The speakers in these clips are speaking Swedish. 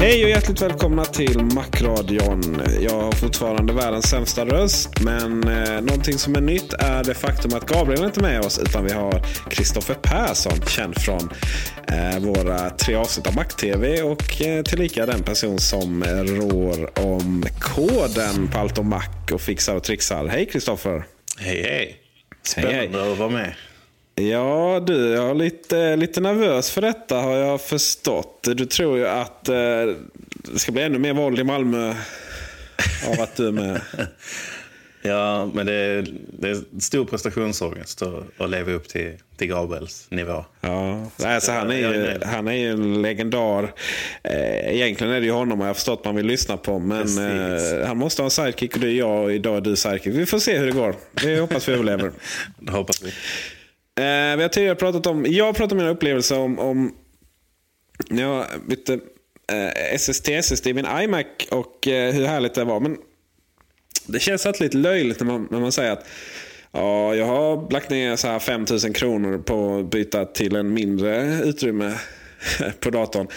Hej och hjärtligt välkomna till Macradion. Jag har fortfarande världens sämsta röst, men eh, någonting som är nytt är det faktum att Gabriel inte är med oss, utan vi har Kristoffer Persson, känd från eh, våra tre avsnitt av Mac-TV och eh, tillika den person som rår om koden på allt om Mac och fixar och trixar. Hej Kristoffer! Hej hej! Hej, Spännande hej. att vara med. Ja, du, jag är lite, lite nervös för detta har jag förstått. Du tror ju att eh, det ska bli ännu mer våld i Malmö av att du är med. Ja, men det är, det är stor prestationsångest att, att leva upp till, till Gabriels nivå. Ja, alltså, han, är ju, han är ju en legendar. Eh, egentligen är det ju honom jag har förstått man vill lyssna på. Men eh, han måste ha en sidekick och det är jag och idag är du sidekick. Vi får se hur det går. Vi hoppas vi överlever. Det hoppas vi. Eh, vi har tidigare pratat om, jag har pratat om mina upplevelser om, om när jag bytte eh, SST, SSD i min iMac och eh, hur härligt det var. Men det känns alltid lite löjligt när man, när man säger att ja, jag har lagt ner så här 5000 kronor på att byta till en mindre utrymme på datorn.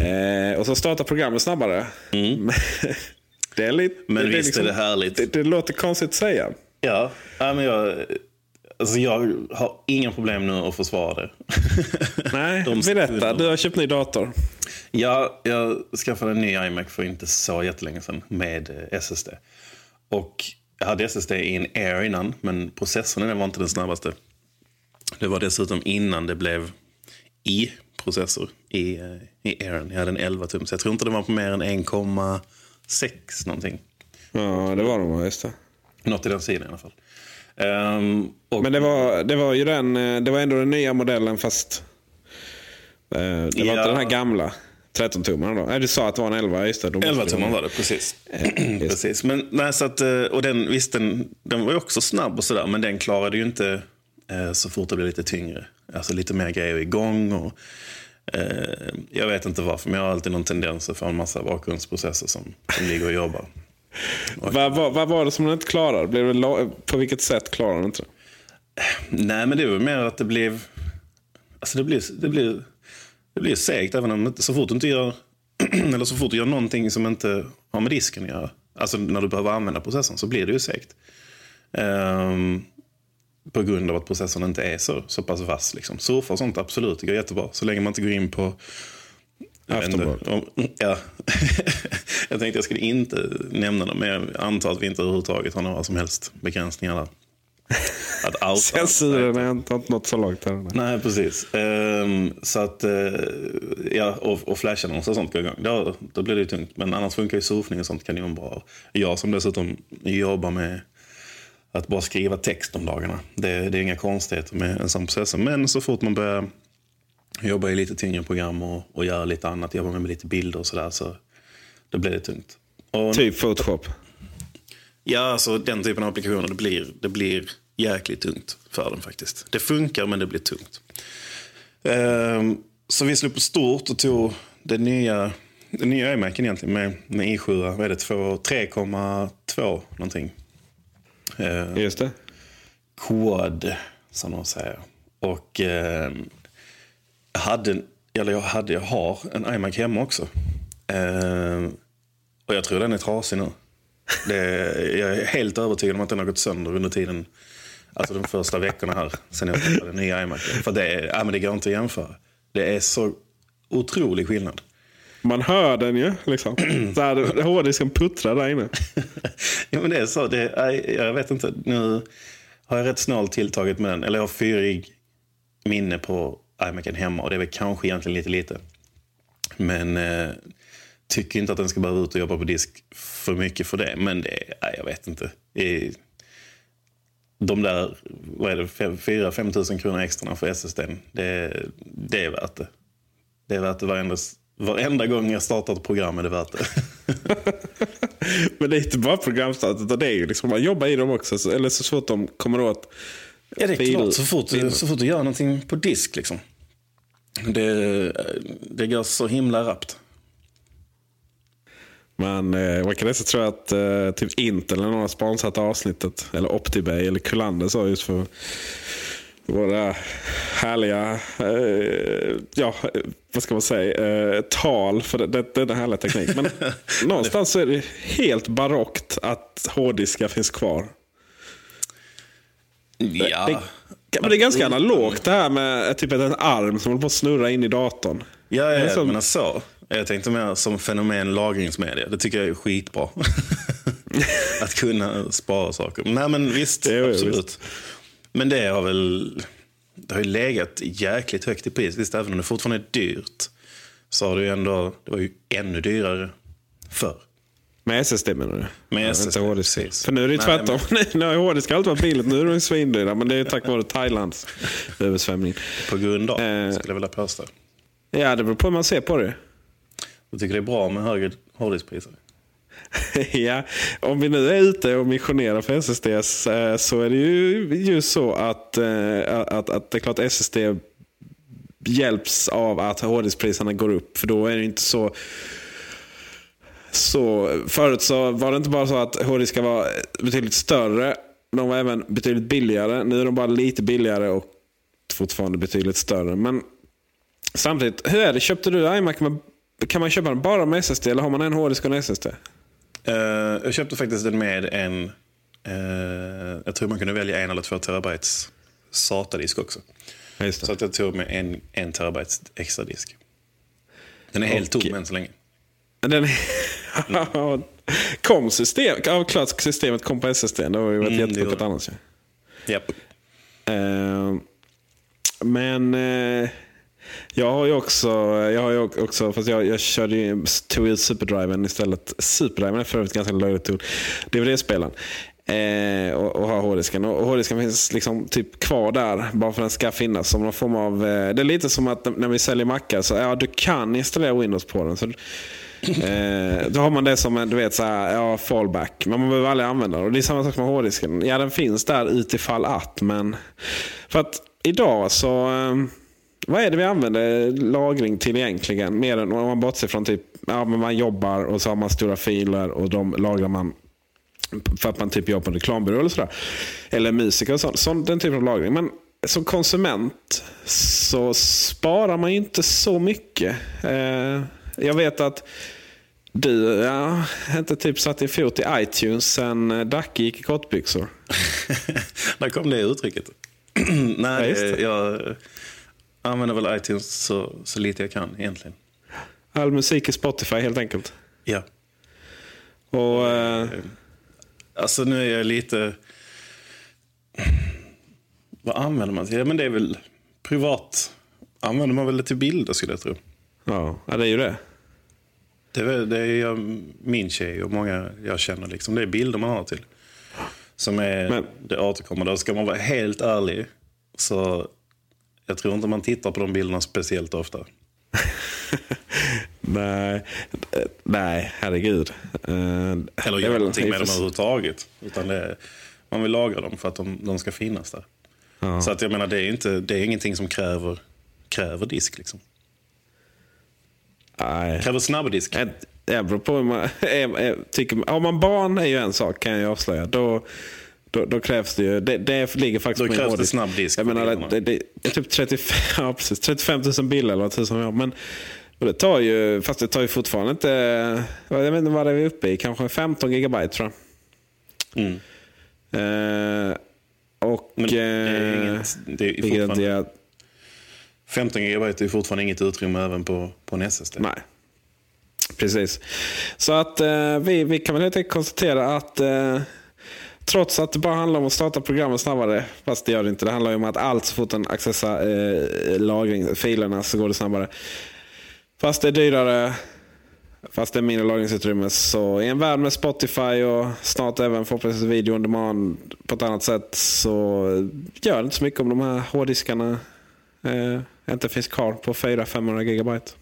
Eh, och så startar programmet snabbare. det är lite, Mm. Men det visst är det härligt. Det, det låter konstigt att säga. Ja, ja men jag, alltså jag har inga problem nu att försvara det. Nej, De- berätta. Du har köpt ny dator. Ja, jag skaffade en ny iMac för inte så jättelänge sedan med eh, SSD. Och jag hade SSD i en Air innan, men processorn den var inte den snabbaste. Det var dessutom innan det blev i-processor i, eh, i Airen. Jag hade en 11 tum, så jag tror inte det var på mer än 1,6 någonting. Ja, det var de, just det. Något i den sidan i alla fall. Och, Men det var, det var ju den, eh, det var ändå den nya modellen fast eh, det var Ja. inte den här gamla 13-tummaren då. Nej, du sa att det var en 11, just det. Då måste 11 det tummar vara- var det, precis. precis. Men, nej, så att, eh, och den, visst, den, den var ju också snabb och sådär, men den klarade ju inte eh, så fort det blev lite tyngre. Alltså lite mer grejer igång. Och, eh, jag vet inte varför, men jag har alltid någon tendens att få en massa bakgrundsprocesser som, som ligger och jobbar. Vad, vad, vad var det som den inte klarade? Blev det på vilket sätt klarade den inte det? Nej, men det är väl mer att det blev... Alltså det blir, det blir, det blir segt även om så fort du inte gör... eller så fort du gör någonting som inte har med disken att göra. Alltså när du behöver använda processorn så blir det ju segt. Um, på grund av att processorn inte är så, så pass vass. Liksom. Surfa och sånt, absolut, det går jättebra. Så länge man inte går in på... Aftonbladet. om- Ja. jag tänkte jag skulle inte nämna det, men jag antar att vi inte överhuvudtaget har några som helst begränsningar där. Att outa. Censuren är inte nått så långt. Här. nej. Precis. Ehm, så att, eh, ja, och, och flashannonser och sånt går igång. Då, då blir det ju tungt. Men annars funkar ju surfning och sånt kanonbra. Jag som dessutom jobbar med att bara skriva text om dagarna. Det, det är inga konstigheter med en sån processor. Men så fort man börjar jobba i lite tyngre program och, och göra lite annat, jobba med lite bilder och sådär, så då blir det tungt. Och, Typ Photoshop. Ja, alltså den typen av applikationer, det blir, det blir jäkligt tungt för dem faktiskt. Det funkar, men det blir tungt. Ehm, så vi slog på stort och tog den nya, den nya iMacen egentligen med, med i7, vad är det, 2 3,2 någonting. Ehm, Just det. Quad, som de säger. Och eh, jag hade, eller jag hade, jag har en iMac hemma också. Eh, och jag tror den är trasig nu. Det, jag är helt övertygad om att den har gått sönder under tiden, alltså de första veckorna här, sen jag testade den nya iMacen. För det, är- ja, men det går inte att jämföra. Det är så otrolig skillnad. Man hör den ju. Liksom. Hårddisken puttrar där inne. ja, men det är så. Det, jag vet inte. Nu har jag rätt snålt tilltaget med den. Eller jag har fyrig minne på iMacen hemma. Och det är väl kanske egentligen lite lite. Men eh, tycker inte att den ska behöva ut och jobba på disk för mycket för det. Men det, nej, jag vet inte. I, de där, vad är det, 4-5 tusen kronor extra för SSD. Det, det är värt det. Det är värt det varenda, varenda gång jag startar ett program är det värt det. Men det är inte bara programstart, utan det är ju liksom, man jobbar i dem också. Eller så fort de kommer åt Ja, det är klart. Så fort, du, så fort du gör någonting på disk liksom. Det, det går så himla rappt. Men eh, man kan nästan tro att eh, typ Intel eller någon har sponsrat avsnittet. Eller Optibay eller Kullander sa just för våra härliga, eh, ja vad ska man säga, eh, tal för det, det, denna härliga teknik. Men någonstans så är det helt barockt att hårddiskar finns kvar. Ja. Det, men det är ganska analogt det här med typ en arm som håller på att snurra in i datorn. Ja, ja, som- men så. Jag tänkte mer som fenomen lagringsmedia. Det tycker jag är skitbra. att kunna spara saker. Nej men visst, ju absolut. Men det har väl det har ju legat jäkligt högt i pris. Visst, även om det fortfarande är dyrt. Så har det ju ändå, det var ju ännu dyrare förr. Med SSD menar du? Med Ja, SSD, inte hårddisk. precis. För nu är det ju Nej, tvärtom. nu har hårddisk alltid varit billigt. Nu är de svindyra. Men det är ju tack vare Thailands översvämning. På grund av, Eh. skulle jag vilja påstå. Ja, det beror på hur man ser på det. Jag tycker det är bra med högre hårddiskpriser. ja, om vi nu är ute och missionerar för SSD eh, så är det ju just så att, eh, att, att det är klart SSD hjälps av att hårddiskpriserna går upp. För då är det inte så så förut så var det inte bara så att hårddiskar var betydligt större. De var även betydligt billigare. Nu är de bara lite billigare och fortfarande betydligt större. Men samtidigt, hur är det? Köpte du iMac med, kan man köpa den bara med SSD eller har man en hårddisk och en SSD? Eh, jag köpte faktiskt den med en... eh, jag tror man kunde välja en eller två terabytes SATA-disk också. Så att jag tog med en, en terabyte extra disk. Den är helt Och- tom än så länge. Den kom system, ja, klart systemet kom på SSD. Det har ju varit Mm, det. annars. Japp. Eh, men eh, jag har ju också, jag har ju också fast jag, jag körde ju, tog ut superdriven istället. Superdriven är för övrigt ganska löjligt ord. DVD-spelaren. Eh, och, och har hårddisken. Och, och hårddisken finns liksom typ kvar där bara för att den ska finnas. Som någon form av, eh, det är lite som att när vi säljer mackar så ja, du kan installera Windows på den. Så, Eh, då har man det som en du vet, så här, ja, fallback. Men man behöver aldrig använda den. Och det är samma sak med hårddisken. Ja, den finns där utifall att. Men för att idag så... Eh, vad är det vi använder lagring till egentligen? Mer än om man bortser från typ, ja, men man jobbar och så har man stora filer och de lagrar man för att man typ jobbar på en reklambyrå eller sådär. Eller musiker och sånt. Så, Den typen av lagring. Men som konsument så sparar man ju inte så mycket. Eh, jag vet att du ja, inte typ satt din fot i iTunes sen eh, Dacke gick i kortbyxor. Där kom det uttrycket. Nej, Ja, jag använder väl iTunes så, så lite jag kan egentligen. All musik i Spotify helt enkelt. Ja. Och, eh, Alltså nu är jag lite... Vad använder man till? Ja, men det är väl privat. Använder man väl det till bilder skulle jag tro. ja, ja, det är ju det. Det är, det är min tjej och många jag känner. Liksom. Det är bilder man har till. Som är Men- det återkommande. Och ska man vara helt ärlig så jag tror inte man tittar på de bilderna speciellt ofta. Nej, nej herregud. Eh, Eller väl- någonting med dem överhuvudtaget. Utan det man vill lagra dem för att de, de ska finnas där. Ja. Så att jag menar, det är, inte, det är ingenting som kräver, kräver disk. Liksom. Nej. Kräver snabbdisk. Det beror på hur man är, är, tycker. Har man barn är ju en sak kan jag avslöja. Då, då, då krävs det ju. Det, det ligger faktiskt Då på krävs det hårddisk. snabb disk Jag menar, det, det, är typ 35, ja, precis, 35 000 bilder eller vi har. Men och det tar ju, fast det tar ju fortfarande inte, jag vet inte vad det är uppe i, kanske 15 gigabyte tror jag. Mm. Eh, och... Men det är eh, inget, det är fortfarande, är, 15 GB är fortfarande inget utrymme även på, på en SSD. Nej. Precis. Så att eh, vi, vi kan väl helt enkelt konstatera att eh, trots att det bara handlar om att starta programmet snabbare, fast det gör det inte. Det handlar ju om att allt så fort den accessar eh, lagring, filerna så går det snabbare. Fast det är dyrare, fast det är mindre lagringsutrymme. Så i en värld med Spotify och snart även förhoppningsvis video on demand på ett annat sätt så gör det inte så mycket om de här hårddiskarna eh, inte finns kvar på 400-500 gigabyte.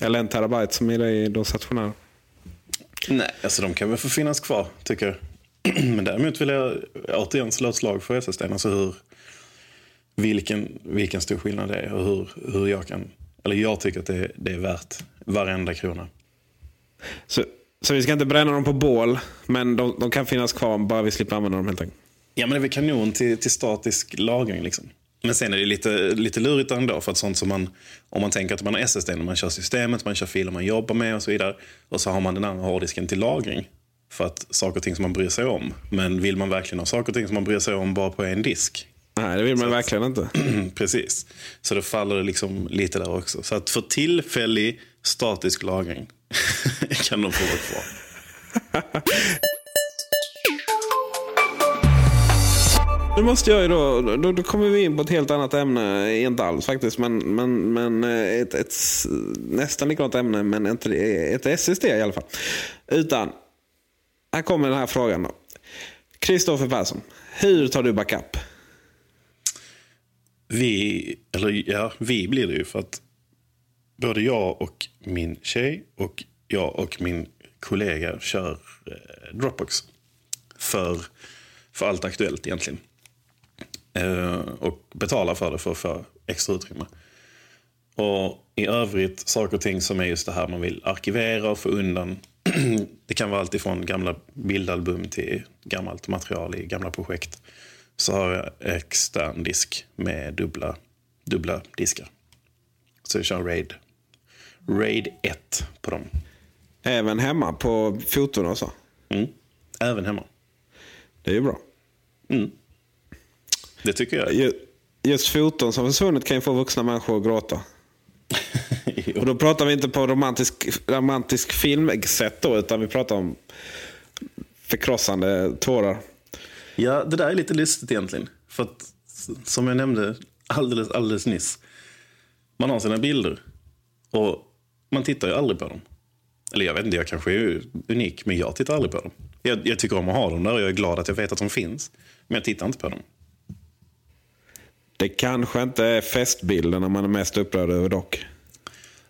Eller en terabyte som är det i de stationära. Nej, alltså de kan väl få finnas kvar, tycker jag. Men däremot vill jag återigen slå ett slag för SSD. Alltså hur, vilken, vilken stor skillnad det är och hur, hur jag kan... Eller jag tycker att det, det är värt varenda krona. Så, så vi ska inte bränna dem på bål, men de, de kan finnas kvar bara vi slipper använda dem helt enkelt. Ja, men det är väl kanon till, till statisk lagring. Liksom. Men sen är det lite, lite lurigt ändå. För att sånt som man, om man tänker att man har SSD när man kör systemet, man kör filer man jobbar med och så vidare. Och så har man den andra hårddisken till lagring. För att saker och ting som man bryr sig om. Men vill man verkligen ha saker och ting som man bryr sig om bara på en disk? Nej, det vill man verkligen inte. Precis. Så då faller det liksom lite där också. Så att för tillfällig statisk lagring kan de få vara kvar. Nu måste jag ju då, då, då kommer vi in på ett helt annat ämne, inte alls faktiskt, men, men, men eh, ett, ett nästan likadant ämne, men inte eh, ett SSD i alla fall. Utan, här kommer den här frågan då. Kristoffer Persson, hur tar du backup? Vi, eller ja, vi blir det ju för att både jag och min tjej och jag och min kollega kör eh, Dropbox. För, för allt aktuellt egentligen. Eh, och betalar för det för att få extra utrymme. Och i övrigt saker och ting som är just det här man vill arkivera och få undan. det kan vara allt ifrån gamla bildalbum till gammalt material i gamla projekt. Så har jag extern disk med dubbla, dubbla diskar. Så jag kör RAID. RAID 1 på dem. Även hemma på foton och så? Mm. Även hemma. Det är ju bra. Det tycker jag. Ju- Just foton som försvunnit kan ju få vuxna människor att gråta. Och då pratar vi inte på romantisk, romantisk filmsätt då, utan vi pratar om förkrossande tårar. Ja, det där är lite lustigt egentligen. För att, som jag nämnde alldeles, alldeles nyss. Man har sina bilder och man tittar ju aldrig på dem. Eller jag vet inte, jag kanske är unik, men jag tittar aldrig på dem. Jag, jag tycker om att ha dem där och jag är glad att jag vet att de finns. Men jag tittar inte på dem. Det kanske inte är festbilderna man är mest upprörd över dock.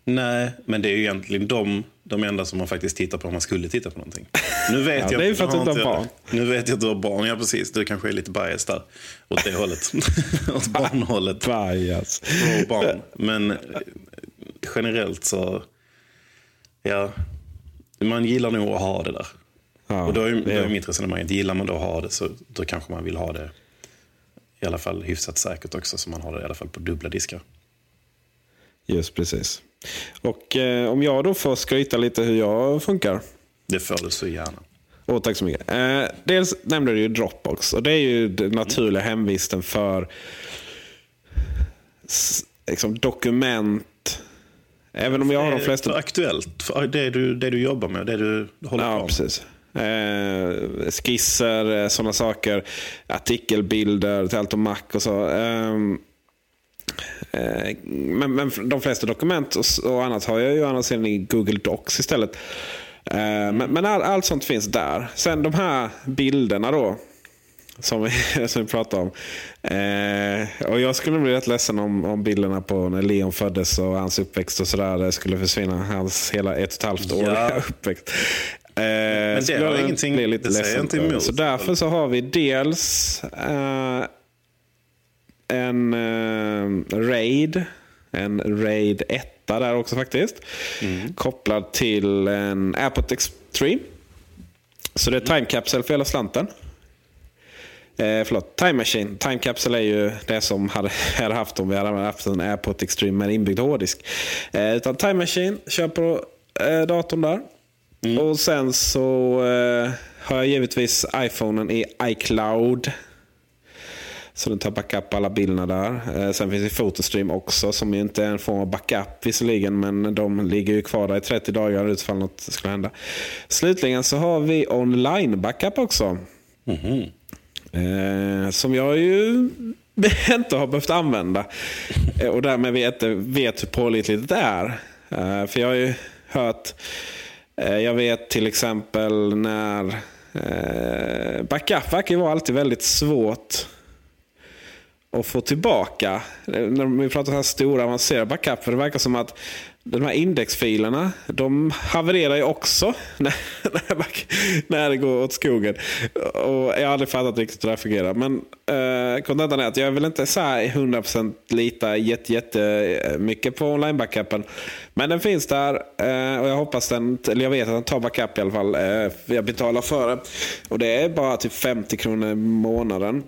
Nej, men det är ju egentligen de, de enda som man faktiskt tittar på om man skulle titta på någonting. Nu vet Ja, jag det är för att du inte har barn. Nu vet jag att du har barn, ja precis. Du kanske är lite bias där. Åt det hållet. Åt barnhållet. Bias. Barn. Men eh, generellt så, ja, man gillar nog att ha det där. Ja, och då är, då är- mitt resonemang att gillar man då att ha det så då kanske man vill ha det i alla fall hyfsat säkert också. Så man har det i alla fall på dubbla diskar. Just precis. Och eh, om jag då får skryta lite hur jag funkar. Det får du så gärna. Åh, tack så mycket. Eh, dels nämnde du ju Dropbox. Och det är ju den naturliga hemvisten för liksom, dokument. Även om jag har de flesta... För aktuellt, för det du, det du jobbar med, det du håller på Ja, med. precis. Eh, skisser, eh, sådana saker. Artikelbilder till allt om Mac och så. Ehm, eh, men, men de flesta dokument och, och annat har jag ju annars i Google Docs istället. Eh, men men all, allt sånt finns där. Sen de här bilderna då. Som vi, som vi pratade om. Eh, och jag skulle bli rätt ledsen om, om bilderna på när Leon föddes och hans uppväxt och sådär skulle försvinna. Hans hela ett och ett halvt år Ja. uppväxt. Eh, Men det har ingenting- det säger inte emot. Så därför så har vi dels eh, en eh, Raid. En Raid 1 där också faktiskt. Kopplad till en Airport Extreme. Så det är time capsule för hela slanten. Eh, förlåt, Time Machine. Time Capsule är ju det som hade, hade haft om vi hade haft en AirPod Extreme med inbyggd hårddisk. Eh, utan Time Machine kör på eh, datorn där. Och sen så eh, har jag givetvis iPhonen i iCloud. Så den tar backup alla bilderna där. Eh, sen finns det Photostream också som ju inte är en form av backup visserligen. Men de ligger ju kvar där i 30 dagar utifall något skulle hända. Slutligen så har vi online backup också. Eh, som jag ju inte har behövt använda. Eh, och därmed vet, vet hur pålitligt det är. Eh, för jag har ju hört, Eh, jag vet till exempel när eh, backup verkar vara alltid väldigt svårt att få tillbaka. Eh, när vi pratar så här stora avancerade backup. För det verkar som att de här indexfilerna, de havererar ju också när, när, det går åt skogen. Och jag har aldrig fattat riktigt hur det här fungerar. Men eh, kontentan är att jag vill inte så här 100% lita jätte, jätte mycket på online-backupen. Men den finns där eh, och jag hoppas den, eller jag vet att den tar backup i alla fall. Eh, jag betalar för det. Och det är bara typ 50 kronor i månaden.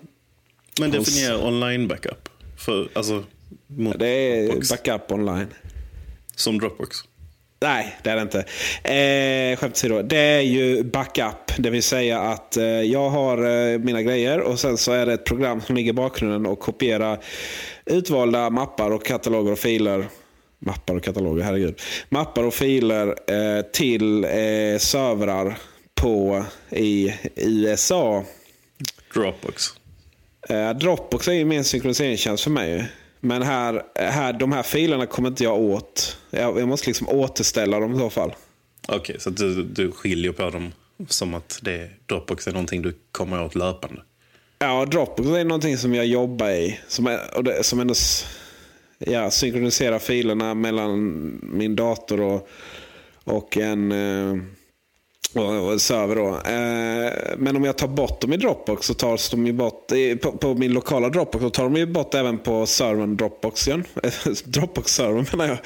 Men definiera online backup. För, alltså, mot Det är backup online. Som Dropbox. Nej, det är det inte. Eh, skämt åsido. Det är ju backup. Det vill säga att eh, jag har eh, mina grejer och sen så är det ett program som ligger i bakgrunden och kopierar utvalda mappar och kataloger och filer. Mappar och kataloger, herregud. Mappar och filer eh, till eh, servrar på i USA. Dropbox. Eh, Dropbox är ju mer en synkroniseringstjänst för mig. Men här, här, de här filerna kommer inte jag åt. Jag, jag måste liksom återställa dem i så fall. Okej, så att du, du skiljer på dem som att det, Dropbox är någonting du kommer åt löpande. Ja, Dropbox är någonting som jag jobbar i. Som, är, och det, som ändå ja, synkroniserar filerna mellan min dator och, och en eh, och, server. Då. Eh, men om jag tar bort dem i Dropbox så tas de ju bort i, på, på min lokala Dropbox. Så tar de ju bort även på servern Dropbox igen. Dropbox-servern menar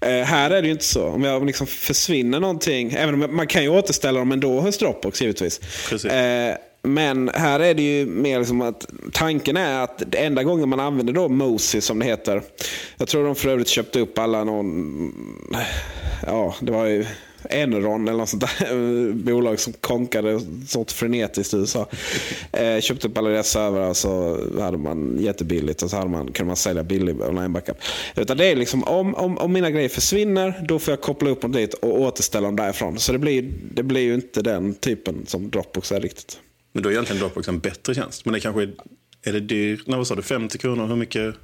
jag. Eh, här är det ju inte så. Om jag liksom försvinner någonting. Även om man kan ju återställa dem ändå hos Dropbox givetvis. Eh, men här är det ju mer liksom att tanken är att det enda gången man använder då Mosi som det heter. Jag tror de för övrigt köpte upp alla någon, ja det var ju Enron eller något sånt där eh, bolag som konkade sånt frenetiskt i USA. Eh, köpte upp alla deras servrar så hade man jättebilligt och så hade man, kunde man sälja billig online backup. Utan det är liksom om, om, om mina grejer försvinner då får jag koppla upp dem dit och återställa dem därifrån. Så det blir, det blir ju inte den typen som Dropbox är riktigt. Men då är egentligen Dropbox en bättre tjänst. Men det kanske är, är det dyrt? Nej, vad sa du? 50 kronor? Hur mycket?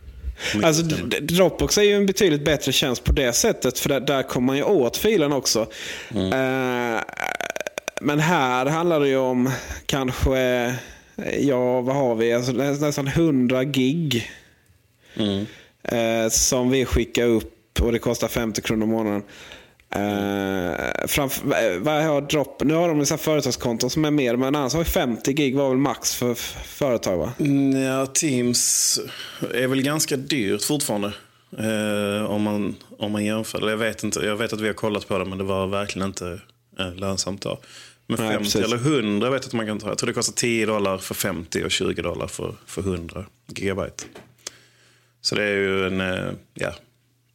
Alltså, Dropbox är ju en betydligt bättre tjänst på det sättet. För där, där kommer man ju åt filen också. Eh, men här handlar det ju om kanske, ja vad har vi? Alltså, nä- nästan 100 gig. Eh, som vi skickar upp och det kostar 50 kronor i månaden. Uh, framför, vad har Drop? Nu har de så här företagskonton som är mer, men annars har vi 50 gig var väl max för företag va? Mm, Ja, Teams är väl ganska dyrt fortfarande. Eh, om, man, om man jämför. Jag vet, inte, jag vet att vi har kollat på det, men det var verkligen inte eh, lönsamt då. Men Nej, 50 precis. eller 100 vet jag att man kan ta. Jag tror det kostar 10 dollar för 50 och 20 dollar för, för 100 gigabyte. Så det är ju en, eh, ja,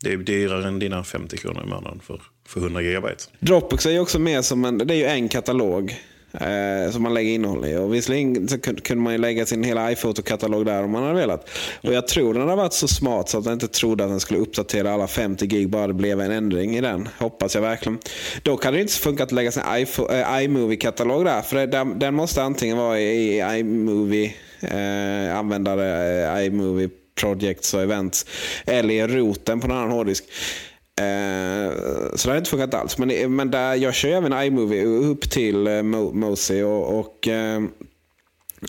det är dyrare än dina 50 kronor i månaden för, för 100 gigabyte. Dropbox är ju också mer som en, det är ju en katalog eh, som man lägger innehåll i. Och visserligen så kunde man ju lägga sin hela iPhoto-katalog där om man hade velat. Och jag tror den har varit så smart så att den inte trodde att den skulle uppdatera alla 50 gig bara det blev en ändring i den. Hoppas jag verkligen. Dock hade det inte funkat att lägga sin eh, iMovie-katalog där. För det, den, den måste antingen vara i, i iMovie, eh, användare, eh, iMovie projects och events. Eller i roten på en annan hårddisk. Eh, så det har inte funkat alls. Men, men där, jag kör även iMovie upp till eh, Mo- Mozy och, och eh,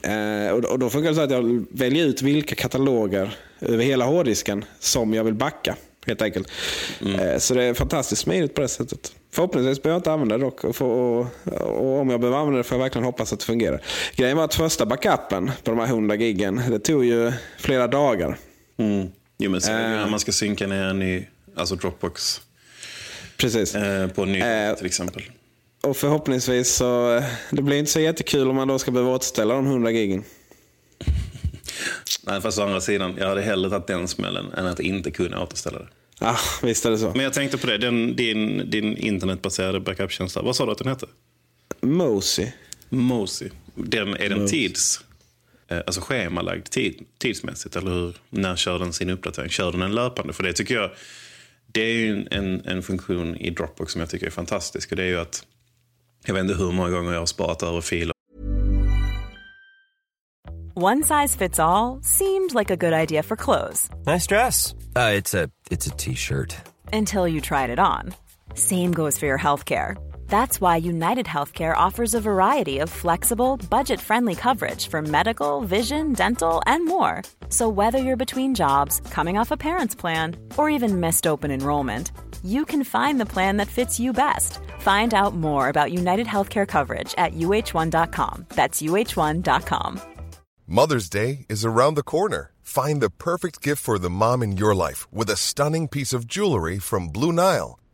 Eh, och, och då funkar det så att jag väljer ut vilka kataloger över hela hårddisken som jag vill backa. Helt enkelt. Eh, så det är fantastiskt smidigt på det sättet. Förhoppningsvis behöver jag inte använda det dock. Och, och, och om jag behöver använda det får jag verkligen hoppas att det fungerar. Grejen var att första backupen på de här 100 giggen, det tog ju flera dagar. Mm. Jo, men så är det ju Eh. när man ska synka ner en ny, alltså Dropbox Precis. eh, på ny Eh. till exempel. Och förhoppningsvis så, det blir inte så jättekul om man då ska behöva återställa de 100 giggen. Nej, fast å andra sidan, jag hade hellre tagit den smällen än att inte kunna återställa det. Ja, visst är det så. Men jag tänkte på det, den, din, din internetbaserade backuptjänst, vad sa du att den hette? Mosey. Mosi. Den, är den tids, eh, alltså schemalagd tid, tidsmässigt? Eller hur, när kör den sin uppdatering? Kör den en löpande? För det tycker jag, det är ju en, en, en funktion i Dropbox som jag tycker är fantastisk. Och det är ju att, jag vet inte hur många gånger jag har sparat över filer One size fits all seemed like a good idea for clothes Nice dress. Uh, it's a it's a t-shirt. until you tried it on. Same goes for your healthcare. That's why United Healthcare offers a variety of flexible, budget friendly coverage for medical, vision, dental, and more. So, whether you're between jobs, coming off a parent's plan, or even missed open enrollment, you can find the plan that fits you best. Find out more about United Healthcare coverage at uh1.com. That's uh1.com. Mother's Day is around the corner. Find the perfect gift for the mom in your life with a stunning piece of jewelry from Blue Nile.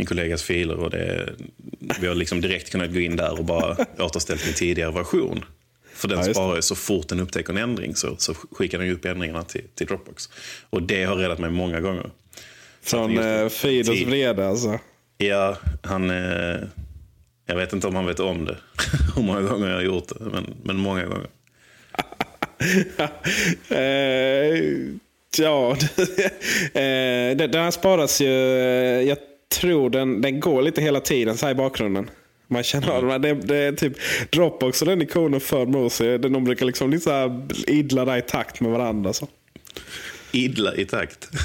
Min kollegas filer och det, vi har liksom direkt kunnat gå in där och bara återställt min tidigare version. För den Ja, sparar ju så fort den upptäcker en ändring så, så skickar den upp ändringarna till, till Dropbox. Och det har räddat mig många gånger. Från eh, Fidus Tid. vrede alltså. Ja, han... Eh, jag vet inte om han vet om det. Hur många gånger jag har gjort det, men, men många gånger. Eh, ja, eh, den, sparas ju. eh, Jag tror den, den går lite hela tiden så i bakgrunden. Man känner av den. Det, det är typ Dropbox och den ikonen för Mosi. De brukar liksom lite så här idla där i takt med varandra. Så. Idla i takt.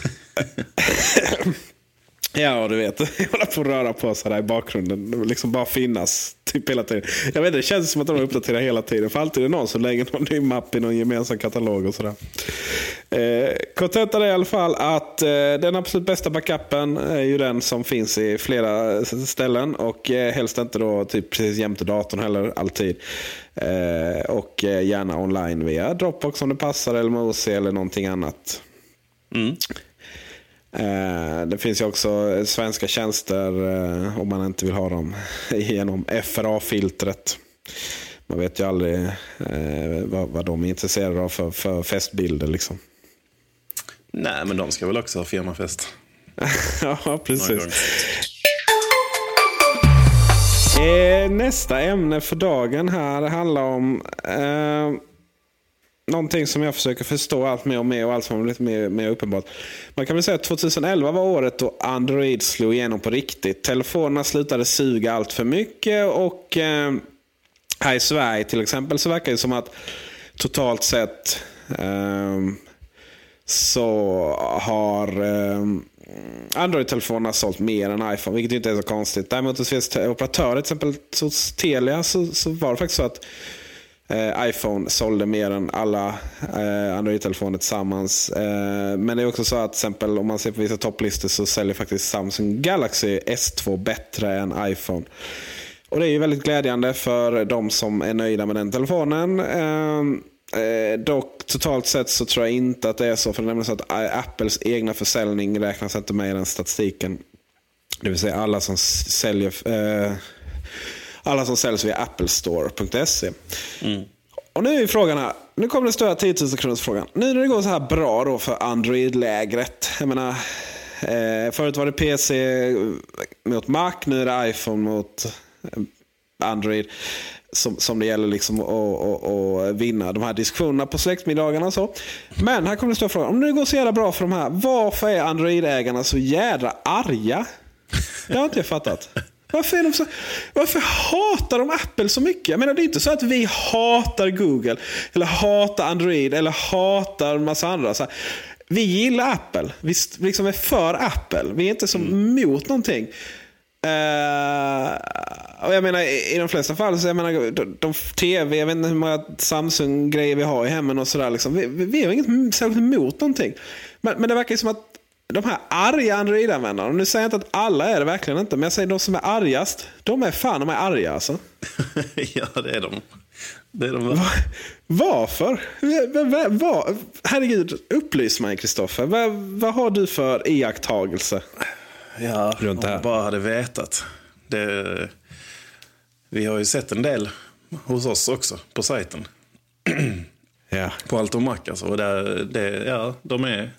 Ja, du vet. Hålla på att röra på sig där i bakgrunden. Liksom bara finnas typ hela tiden. Jag vet inte, det känns som att de uppdaterar hela tiden. För alltid är det någon som lägger någon ny mapp i någon gemensam katalog och sådär. Eh, Kontentan är i alla fall att eh, den absolut bästa backupen är ju den som finns i flera ställen. Och eh, helst inte då typ precis jämte datorn heller, alltid. Eh, och eh, gärna online via Dropbox om det passar, eller Mosi eller någonting annat. Eh, det finns ju också svenska tjänster eh, om man inte vill ha dem genom FRA-filtret. Man vet ju aldrig eh, vad, vad de är intresserade av för, för festbilder. Liksom. Nej, men de ska väl också ha firmafest. ja, precis. Eh, nästa ämne för dagen här handlar om eh, någonting som jag försöker förstå allt mer och mer och allt som har blivit mer, mer uppenbart. Man kan väl säga att 2011 var året då Android slog igenom på riktigt. Telefonerna slutade suga allt för mycket och eh, här i Sverige till exempel så verkar det som att totalt sett eh, så har eh, Android-telefonerna sålt mer än iPhone, vilket inte är så konstigt. Däremot hos vissa operatörer, till exempel hos Telia, så, så var det faktiskt så att eh, iPhone sålde mer än alla eh, Android-telefoner tillsammans. Eh, men det är också så att till exempel om man ser på vissa topplistor så säljer faktiskt Samsung Galaxy S2 bättre än iPhone. Och Det är ju väldigt glädjande för de som är nöjda med den telefonen. Eh, Eh, dock totalt sett så tror jag inte att det är så. För det är nämligen så att Apples egna försäljning räknas inte med i den statistiken. Det vill säga alla som säljer eh, alla som säljs via applestore.se. Mm. Och nu är frågan här. Nu kommer den stora 10 000 kronors frågan. Nu när det går så här bra då för Android-lägret. Jag menar, eh, förut var det PC mot Mac, nu är det iPhone mot eh, Android som, som det gäller liksom att, vinna de här diskussionerna på släktmiddagarna. Så. Men här kommer det stora frågan. Om det går så jävla bra för de här, varför är Android-ägarna så jädra arga? Det har inte jag fattat. Varför, är de så, varför hatar de Apple så mycket? Jag menar, det är inte så att vi hatar Google, eller hatar Android, eller hatar en massa andra. Så här, vi gillar Apple. Vi liksom är för Apple. Vi är inte som mm. mot någonting. Uh, jag menar i de flesta fall, så jag menar, de, de tv, jag vet inte hur många Samsung-grejer vi har i hemmen och sådär. Liksom. Vi, vi, vi har inget särskilt emot någonting. Men, men det verkar ju som att de här arga Android-användarna, nu säger jag inte att alla är det verkligen inte, men jag säger de som är argast, de är fan de är arga alltså. ja, det är de. Det är de Va, varför? Va, va, herregud, upplys mig Kristoffer. Vad va har du för iakttagelse? Ja, runt om man bara hade vetat. Det, vi har ju sett en del hos oss också på sajten. ja. På Allt Mac alltså. Och där, det, ja, de är...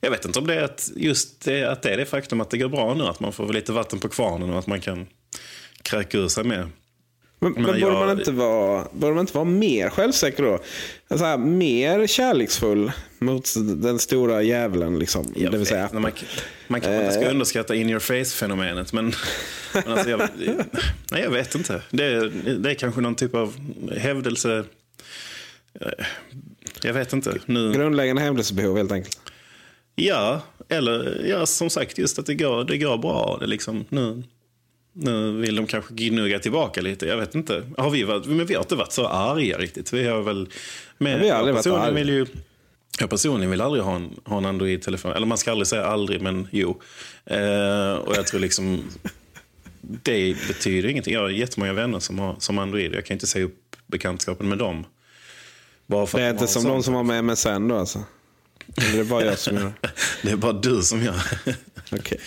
Jag vet inte om det är att, just det, att det är det faktum att det går bra nu. Att man får lite vatten på kvarnen och att man kan kräka ur sig mer. Men, men, men borde, man inte vara, borde man inte vara mer självsäker då? Alltså mer kärleksfull mot den stora djävulen. Liksom, det vill säga. Man, man kanske inte ska eh. underskatta in your face-fenomenet. Men, men alltså jag, nej, jag vet inte. Det, det är kanske någon typ av hävdelse. Eh, jag vet inte. Nu... Grundläggande hävdelsebehov helt enkelt. Ja, eller ja, som sagt just att det går, det går bra. Det liksom, nu, nu vill de kanske gnugga tillbaka lite. Jag vet inte. Har vi, varit, men vi har inte varit så arga riktigt. Vi har väl... Men vi har aldrig varit arga. Vill ju, jag personligen vill aldrig ha en, ha en Android-telefon. Eller man ska aldrig säga aldrig, men jo. Eh, och jag tror liksom... det betyder ingenting. Jag har jättemånga vänner som har som Android. Jag kan inte säga upp bekantskapen med dem. Bara för det är inte som någon som har med MSN då alltså? Eller det är bara jag som gör det? är bara du som gör okay.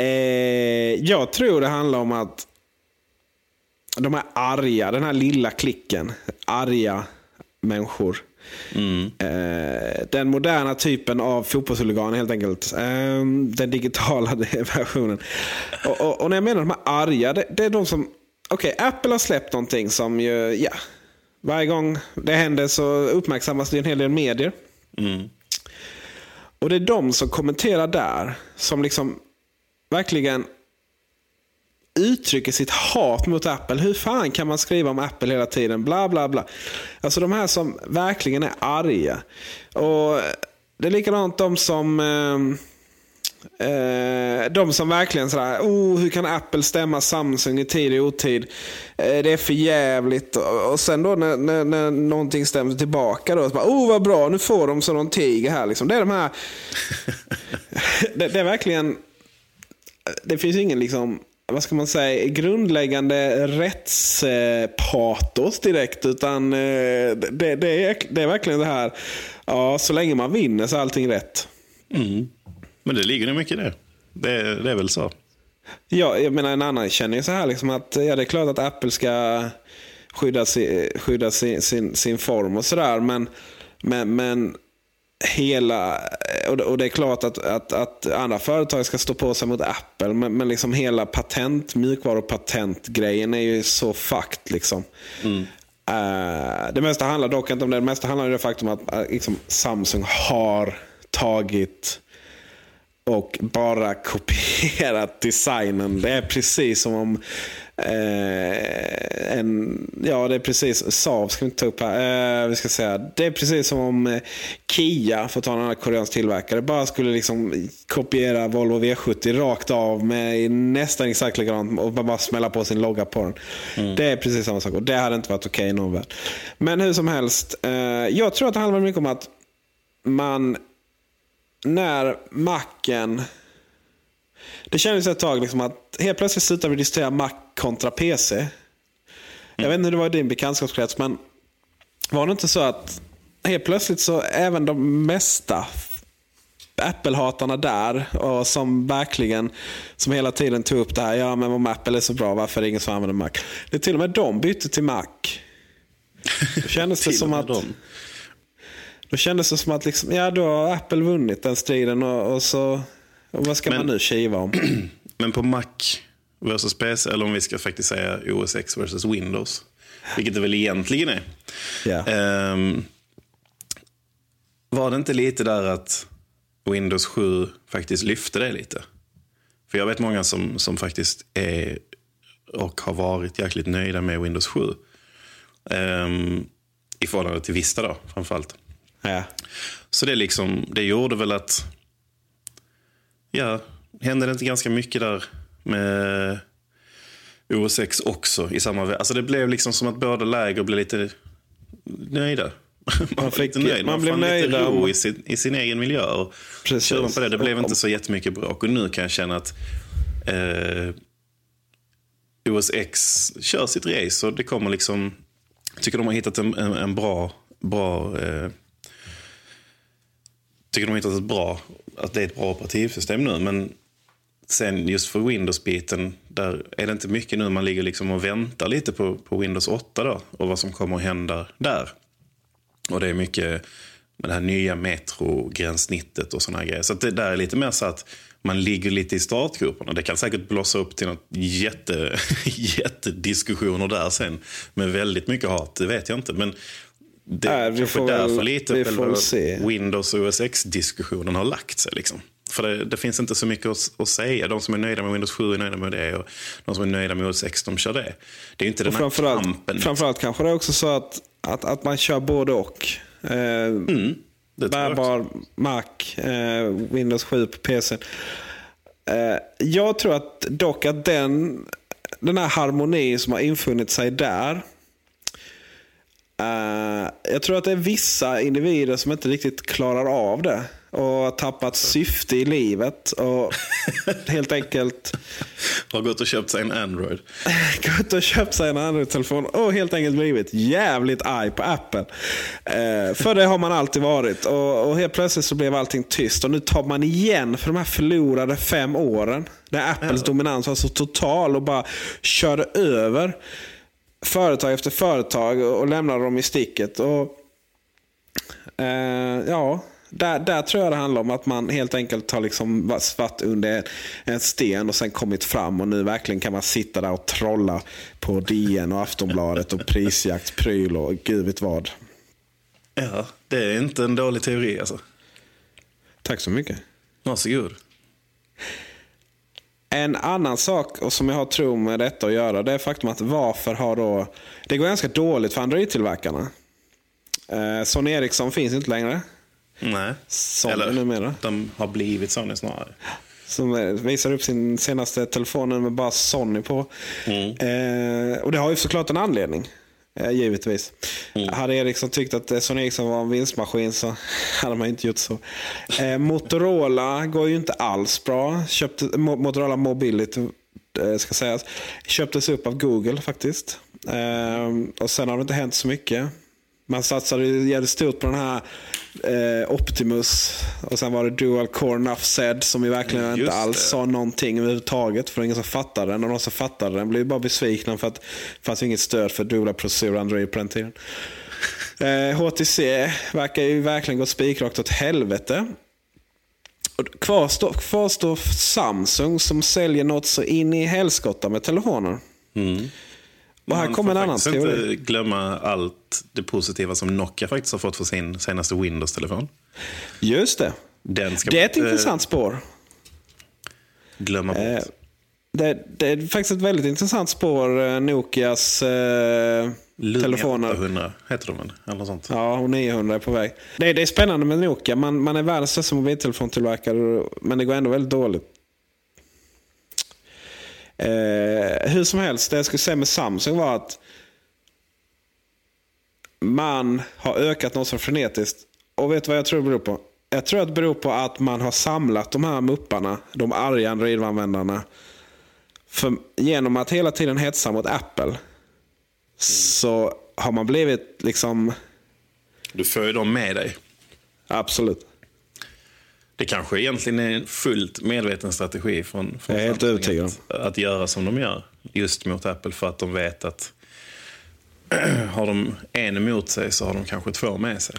Eh, jag tror det handlar om att de här arga, den här lilla klicken, arga människor. Mm. Eh, den moderna typen av fotbollshuligan helt enkelt. Eh, den digitala versionen. Och, och, och, när jag menar de här arga, det, det är de som... Okej, okay, Apple har släppt någonting som ju, ja. Varje gång det händer så uppmärksammas det en hel del medier. Mm. Och det är de som kommenterar där som liksom verkligen uttrycker sitt hat mot Apple. Hur fan kan man skriva om Apple hela tiden? Bla bla bla. Alltså de här som verkligen är arga. Och Det är likadant de som eh, eh, de som verkligen sådär, oh, hur kan Apple stämma Samsung i tid och otid? Eh, det är för jävligt. Och sen då när, när, när någonting stämmer tillbaka då, så bara, oh vad bra, nu får de så någon tiger här. Liksom. Det är de här, det, det är verkligen det finns ingen liksom, vad ska man säga, grundläggande rättspatos direkt. Utan eh, det, det, är, det är verkligen det här, ja, så länge man vinner så är allting rätt. Mm. Men det ligger nog mycket i det. det. Det är väl så. Ja, jag menar en annan känner ju så här liksom att ja, det är klart att Apple ska skydda, si, skydda sin, sin, sin form och sådär. Men, men, men hela, och det- är klart att, att, att andra företag ska stå på sig mot Apple, men, men liksom hela patent, mjukvarupatentgrejen är ju så fucked. Liksom. Eh, det mesta handlar dock inte om det. Det mesta handlar om det faktum att eh, liksom, Samsung har tagit och bara kopierat designen. Det är precis som om eh, en, ja det är precis, Saab ska vi inte ta upp här. Eh, vi ska säga, det är precis som om eh, Kia, för att ta en annan koreansk tillverkare, bara skulle liksom kopiera Volvo V70 rakt av med nästan exakt likadant och bara smälla på sin logga på den. Det är precis samma sak och det hade inte varit okej i någon värld. Men hur som helst, eh, jag tror att det handlar mycket om att man när macken... Det kändes ett tag liksom att helt plötsligt slutade vi diskutera Mac kontra PC. Jag vet inte hur det var i din bekantskapskrets, men var det inte så att helt plötsligt så även de mesta Apple-hatarna där, och som verkligen, som hela tiden tog upp det här, ja men om Apple är så bra, varför är det ingen som använder Mac? Det är till och med de bytte till Mac. Då kändes det som att... dem. Då kändes det som att liksom, ja, då har Apple vunnit den striden och, och så och vad ska Men- man nu kiva om? Men på Mac versus PC, eller om vi ska faktiskt säga OS X versus Windows, vilket det väl egentligen är. Ja. Ehm, var det inte lite där att Windows 7 faktiskt lyfte det lite? För jag vet många som, som faktiskt är och har varit jäkligt nöjda med Windows 7. Um, I förhållande till Vista då, framförallt. Ja. Så det, liksom, det gjorde väl att... Ja, hände det inte ganska mycket där med OS X också i samma Alltså det blev liksom som att båda läger blev lite nöjda. Man, fick- lite nöjd. man Man, blev lite nöjda ro i sin, i sin egen miljö. Och Precis. man på det, det blev inte så jättemycket bråk. Och nu kan jag känna att eh, OS X kör sitt race och det kommer liksom... Jag tycker de har hittat en, en, en bra... bra eh, tycker de har hittat ett bra, att det är ett bra operativsystem nu. Men sen just för Windows-biten, där är det inte mycket nu. Man ligger liksom och väntar lite på, på Windows 8 då, och vad som kommer att hända där. Och det är mycket med det här nya metrogränssnittet och såna här grejer. Så att det där är lite mer så att man ligger lite i startgroparna. Det kan säkert blossa upp till något jätte, jättediskussioner där sen. Med väldigt mycket hat, det vet jag inte. Men det är kanske får därför väl- lite själva. Windows OS X-diskussionen har lagt sig. Liksom. För det, det finns inte så mycket att, att säga. De som är nöjda med Windows 7 är nöjda med det och de som är nöjda med OS X, de kör det. Det är inte den Och här kampen. framförallt kanske det är också så att, att, att man kör både och. Eh, Mm, bärbar Mac, eh, Windows 7 på PC. Eh, jag tror att dock att den, den här harmonin som har infunnit sig där. Eh, jag tror att det är vissa individer som inte riktigt klarar av det. Och har tappat syfte i livet. Och helt enkelt Har gått och köpt sig en Android. gått och köpt sig en Android-telefon och helt enkelt blivit jävligt arg på Apple. Eh, för det har man alltid varit. Och, och helt plötsligt så blev allting tyst. Och nu tar man igen för de här förlorade fem åren. Där Apples dominans var så total och bara körde över företag efter företag och, lämnade dem i sticket. Och Eh, ja, där, där tror jag det handlar om att man helt enkelt har liksom varit svart under en sten och sen kommit fram och nu verkligen kan man sitta där och trolla på DN och Aftonbladet och prisjaktspryl och gud vet vad. Ja, det är inte en dålig teori alltså. Tack så mycket. Varsågod. En annan sak som jag har tro med detta att göra det är faktum att varför har då... Det går ganska dåligt för Android-tillverkarna. Eh, Sony Ericsson finns inte längre. Nej. Sony numera. de har blivit Sony snarare. Som eh, visar upp sin senaste telefon med bara Sony på. Eh, och det har ju såklart en anledning. Eh, givetvis. Hade Ericsson tyckt att eh, Sony Ericsson var en vinstmaskin så hade man inte gjort så. Eh, Motorola går ju inte alls bra. Köpte, Mo- Motorola Mobility eh, ska sägas, köptes upp av Google faktiskt. Eh, och sen har det inte hänt så mycket. Man satsade jävligt stort på den här eh, Optimus. Och sen var det Dual Core Nuff Said som ju verkligen Just inte alls det. sa någonting överhuvudtaget. För det var ingen som fattade den. Och de som fattade den blev bara besvikna för att det fanns inget stöd för dubbla processorer Android på den tiden. Eh, HTC verkar ju verkligen gått spikrakt åt helvete. Kvar står, kvar står Samsung som säljer något så in i helskotta med telefoner. Och här Man kommer en får annan teori. inte glömma allt det positiva som Nokia faktiskt har fått för sin senaste Windows-telefon. Just det. Det är man ett inte intressant spår. glömma bort. Eh, det, det är faktiskt ett väldigt intressant spår, eh, Nokias eh, Lumia telefoner. 800 heter de väl? Eller sånt. Ja, och 900 är på väg. Det, det är spännande med Nokia. Man, man är världens största mobiltelefontillverkare, men det går ändå väldigt dåligt. Eh, hur som helst, det jag skulle säga med Samsung var att man har ökat något så frenetiskt. Och vet du vad jag tror det beror på? Jag tror att det beror på att man har samlat de här mupparna, de arga Android-användarna. För genom att hela tiden hetsa mot Apple så har man blivit liksom... Du får ju dem med dig. Absolut. Det kanske egentligen är en fullt medveten strategi från, från Jag är helt övertygad att, att göra som de gör. Just mot Apple för att de vet att har de en emot sig så har de kanske två med sig.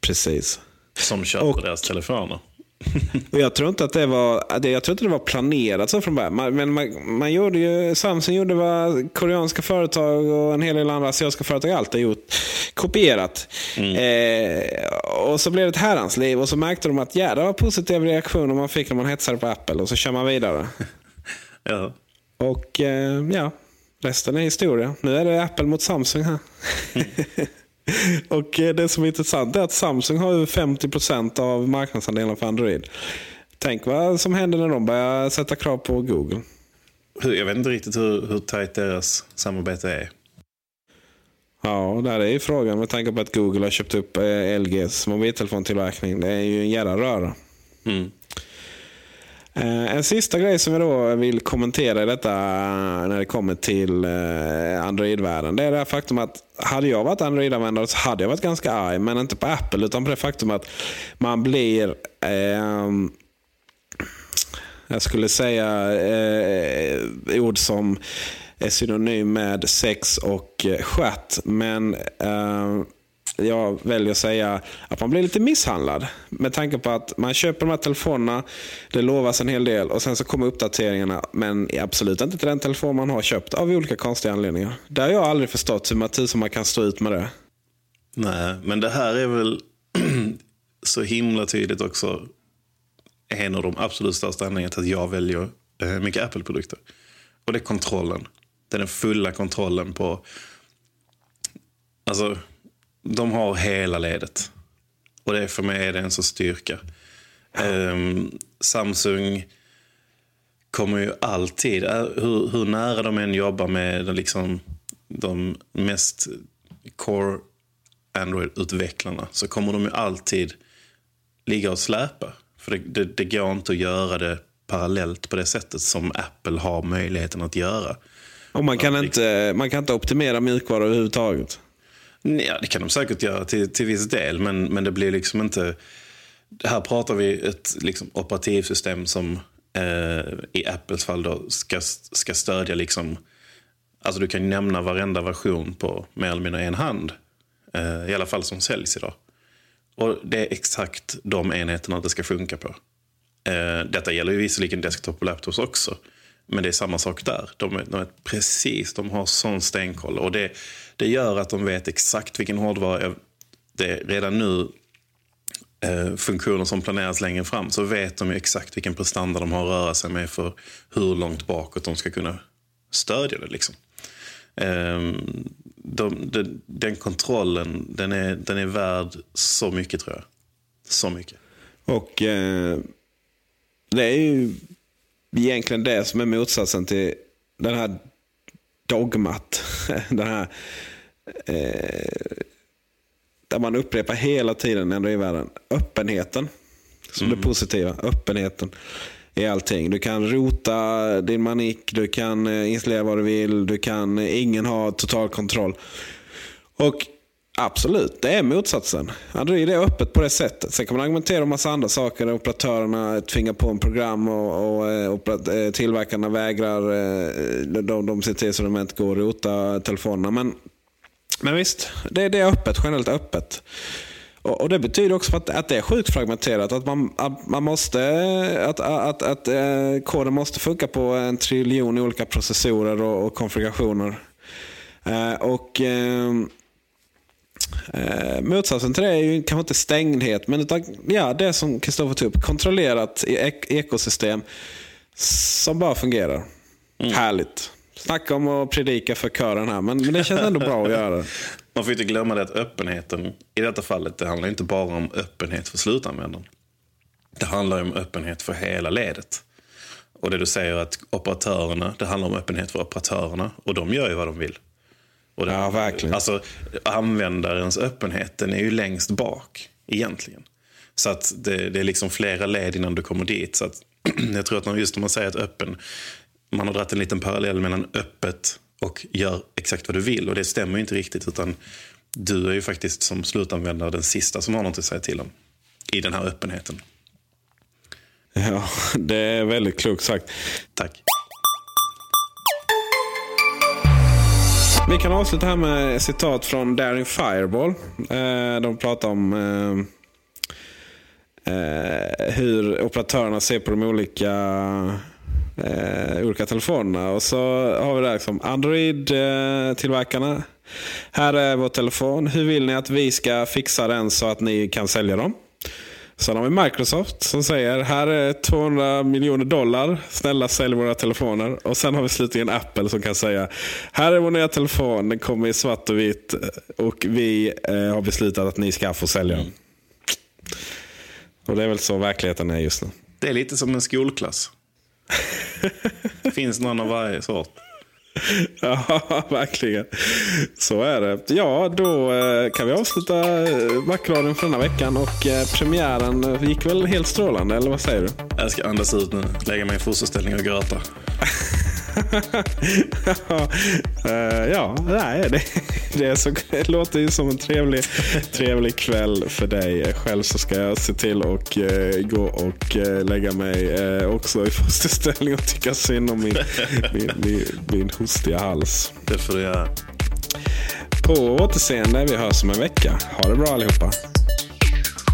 Precis. Som köper deras telefoner. Och jag tror inte att det var, jag tror inte det var planerat så från början. Man, men man, man gjorde ju, Samsung gjorde vad koreanska företag och en hel del andra asiatiska företag alltid gjort. Kopierat. Eh, och så blev det ett herrans liv och så märkte de att jädrar vad positiva reaktioner man fick när man hetsade på Apple och så kör man vidare. Ja. Och eh, ja, resten är historia. Nu är det Apple mot Samsung här. och eh, det som är intressant är att Samsung har över 50% av marknadsandelen för Android. Tänk vad som händer när de börjar sätta krav på Google. Jag vet inte riktigt hur, hur tajt deras samarbete är. Ja, där är ju frågan med tanke på att Google har köpt upp eh, LGs mobiltelefontillverkning. Det är ju en jävla röra. Mm. Eh, en sista grej som jag då vill kommentera i detta eh, när det kommer till eh, Android-världen. Det är det här faktum att hade jag varit Android-användare så hade jag varit ganska arg. Men inte på Apple utan på det faktum att man blir eh, jag skulle säga eh, ord som är synonym med sex och stjärt. Men eh, jag väljer att säga att man blir lite misshandlad. Med tanke på att man köper de här telefonerna, det lovas en hel del och sen så kommer uppdateringarna. Men absolut inte till den telefon man har köpt av olika konstiga anledningar. Det har jag aldrig förstått hur man, tusan man kan stå ut med det. Nej, men det här är väl så himla tydligt också en av de absolut största anledningarna till att jag väljer eh, mycket Apple-produkter. Och det är kontrollen. Det är den fulla kontrollen på... Alltså, de har hela ledet. Och det för mig är det en så styrka. Ehm, Samsung kommer ju alltid, äh, hur, hur nära de än jobbar med liksom, de mest core Android-utvecklarna så kommer de ju alltid ligga och släpa. För det, det, det går inte att göra det parallellt på det sättet som Apple har möjligheten att göra. Och man kan, inte, man kan inte optimera mjukvara överhuvudtaget. Ja, det kan de säkert göra till, till viss del, men, men det blir liksom inte... Här pratar vi ett liksom, operativsystem som eh, i Apples fall då ska, ska stödja liksom... Alltså du kan ju nämna varenda version på mer eller mindre en hand. Eh, I alla fall som säljs idag. Och det är exakt de enheterna det ska funka på. Eh, detta gäller ju visserligen desktop och laptops också. Men det är samma sak där. De de är precis, de har sån stenkoll. Och det, det gör att de vet exakt vilken hårdvara det är redan nu eh, funktioner som planeras längre fram så vet de ju exakt vilken prestanda de har att röra sig med för hur långt bakåt de ska kunna stödja det. Liksom. Eh, de, de, den kontrollen den är, den är värd så mycket tror jag. Så mycket. Och eh, det är ju egentligen det som är motsatsen till den här dogmat. Den här eh, där man upprepar hela tiden ändå i världen. Öppenheten. Som det positiva. Öppenheten i allting. Du kan rota din manik, du kan eh, installera vad du vill, du kan, ingen har total kontroll. Och Absolut, det är motsatsen. Android är öppet på det sättet. Sen kan man argumentera om massa andra saker. Operatörerna tvingar på en program och, och, eh, och eh, tillverkarna vägrar. Eh, de, de ser till så de inte går att rota telefonerna. Men Men visst, det, det är öppet, generellt öppet. Och, och Det betyder också att, att det är sjukt fragmenterat. Att man, att man måste, att, att, att att koden måste funka på en triljon olika processorer och, och konfigurationer. Och ehm, eh, Motsatsen till det är ju kanske inte stängdhet, men utan, ja, det som Kristoffer tog upp. Kontrollerat ek ekosystem som bara fungerar. Härligt. Snacka om att predika för kören här, men, men det känns ändå bra att göra. Man får inte glömma det att öppenheten i detta fallet, det handlar inte bara om öppenhet för slutanvändaren. Det handlar om öppenhet för hela ledet. Och det du säger att operatörerna, det handlar om öppenhet för operatörerna och de gör ju vad de vill. Och Ja, verkligen. Alltså användarens öppenhet, den är ju längst bak egentligen. Så att det, det är liksom flera led innan du kommer dit. Så att jag tror att just när man säger att öppen, man har dragit en liten parallell mellan öppet och gör exakt vad du vill. Och det stämmer ju inte riktigt. Utan du är ju faktiskt som slutanvändare den sista som har något att säga till om. I den här öppenheten. Ja, det är väldigt klokt sagt. Tack. Vi kan avsluta här med citat från Daring Fireball. Eh, de pratar om eh, eh, hur operatörerna ser på de olika, olika telefonerna. Och så har vi där liksom Android-tillverkarna. Här är vår telefon. Hur vill ni att vi ska fixa den så att ni kan sälja dem? Sen har vi Microsoft som säger här är 200 miljoner dollar. Snälla sälj våra telefoner. Och sen har vi slutligen Apple som kan säga här är vår nya telefon. Den kommer i svart och vitt. Och vi eh, har beslutat att ni ska få sälja den. Och det är väl så verkligheten är just nu. Det är lite som en skolklass. Finns någon av varje sort. Ja, verkligen. Så är det. Ja, då eh, kan vi avsluta eh, Macradion för denna veckan. Och eh, premiären eh, gick väl helt strålande, eller vad säger du? Jag ska andas ut nu, lägga mig i fosterställning och gråta. Eh, ja, nej, det, det, så, det låter ju som en trevlig, trevlig kväll för dig. Själv så ska jag se till att eh, gå och eh, lägga mig eh, också i fosterställning och tycka synd om min, min, min, min hostiga hals. Det får du göra. På återseende. Vi hörs om en vecka. Ha det bra allihopa.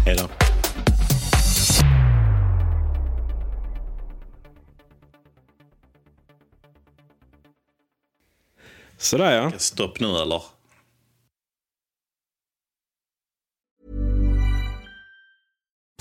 Hej då. Sådär ja. Stopp nu eller?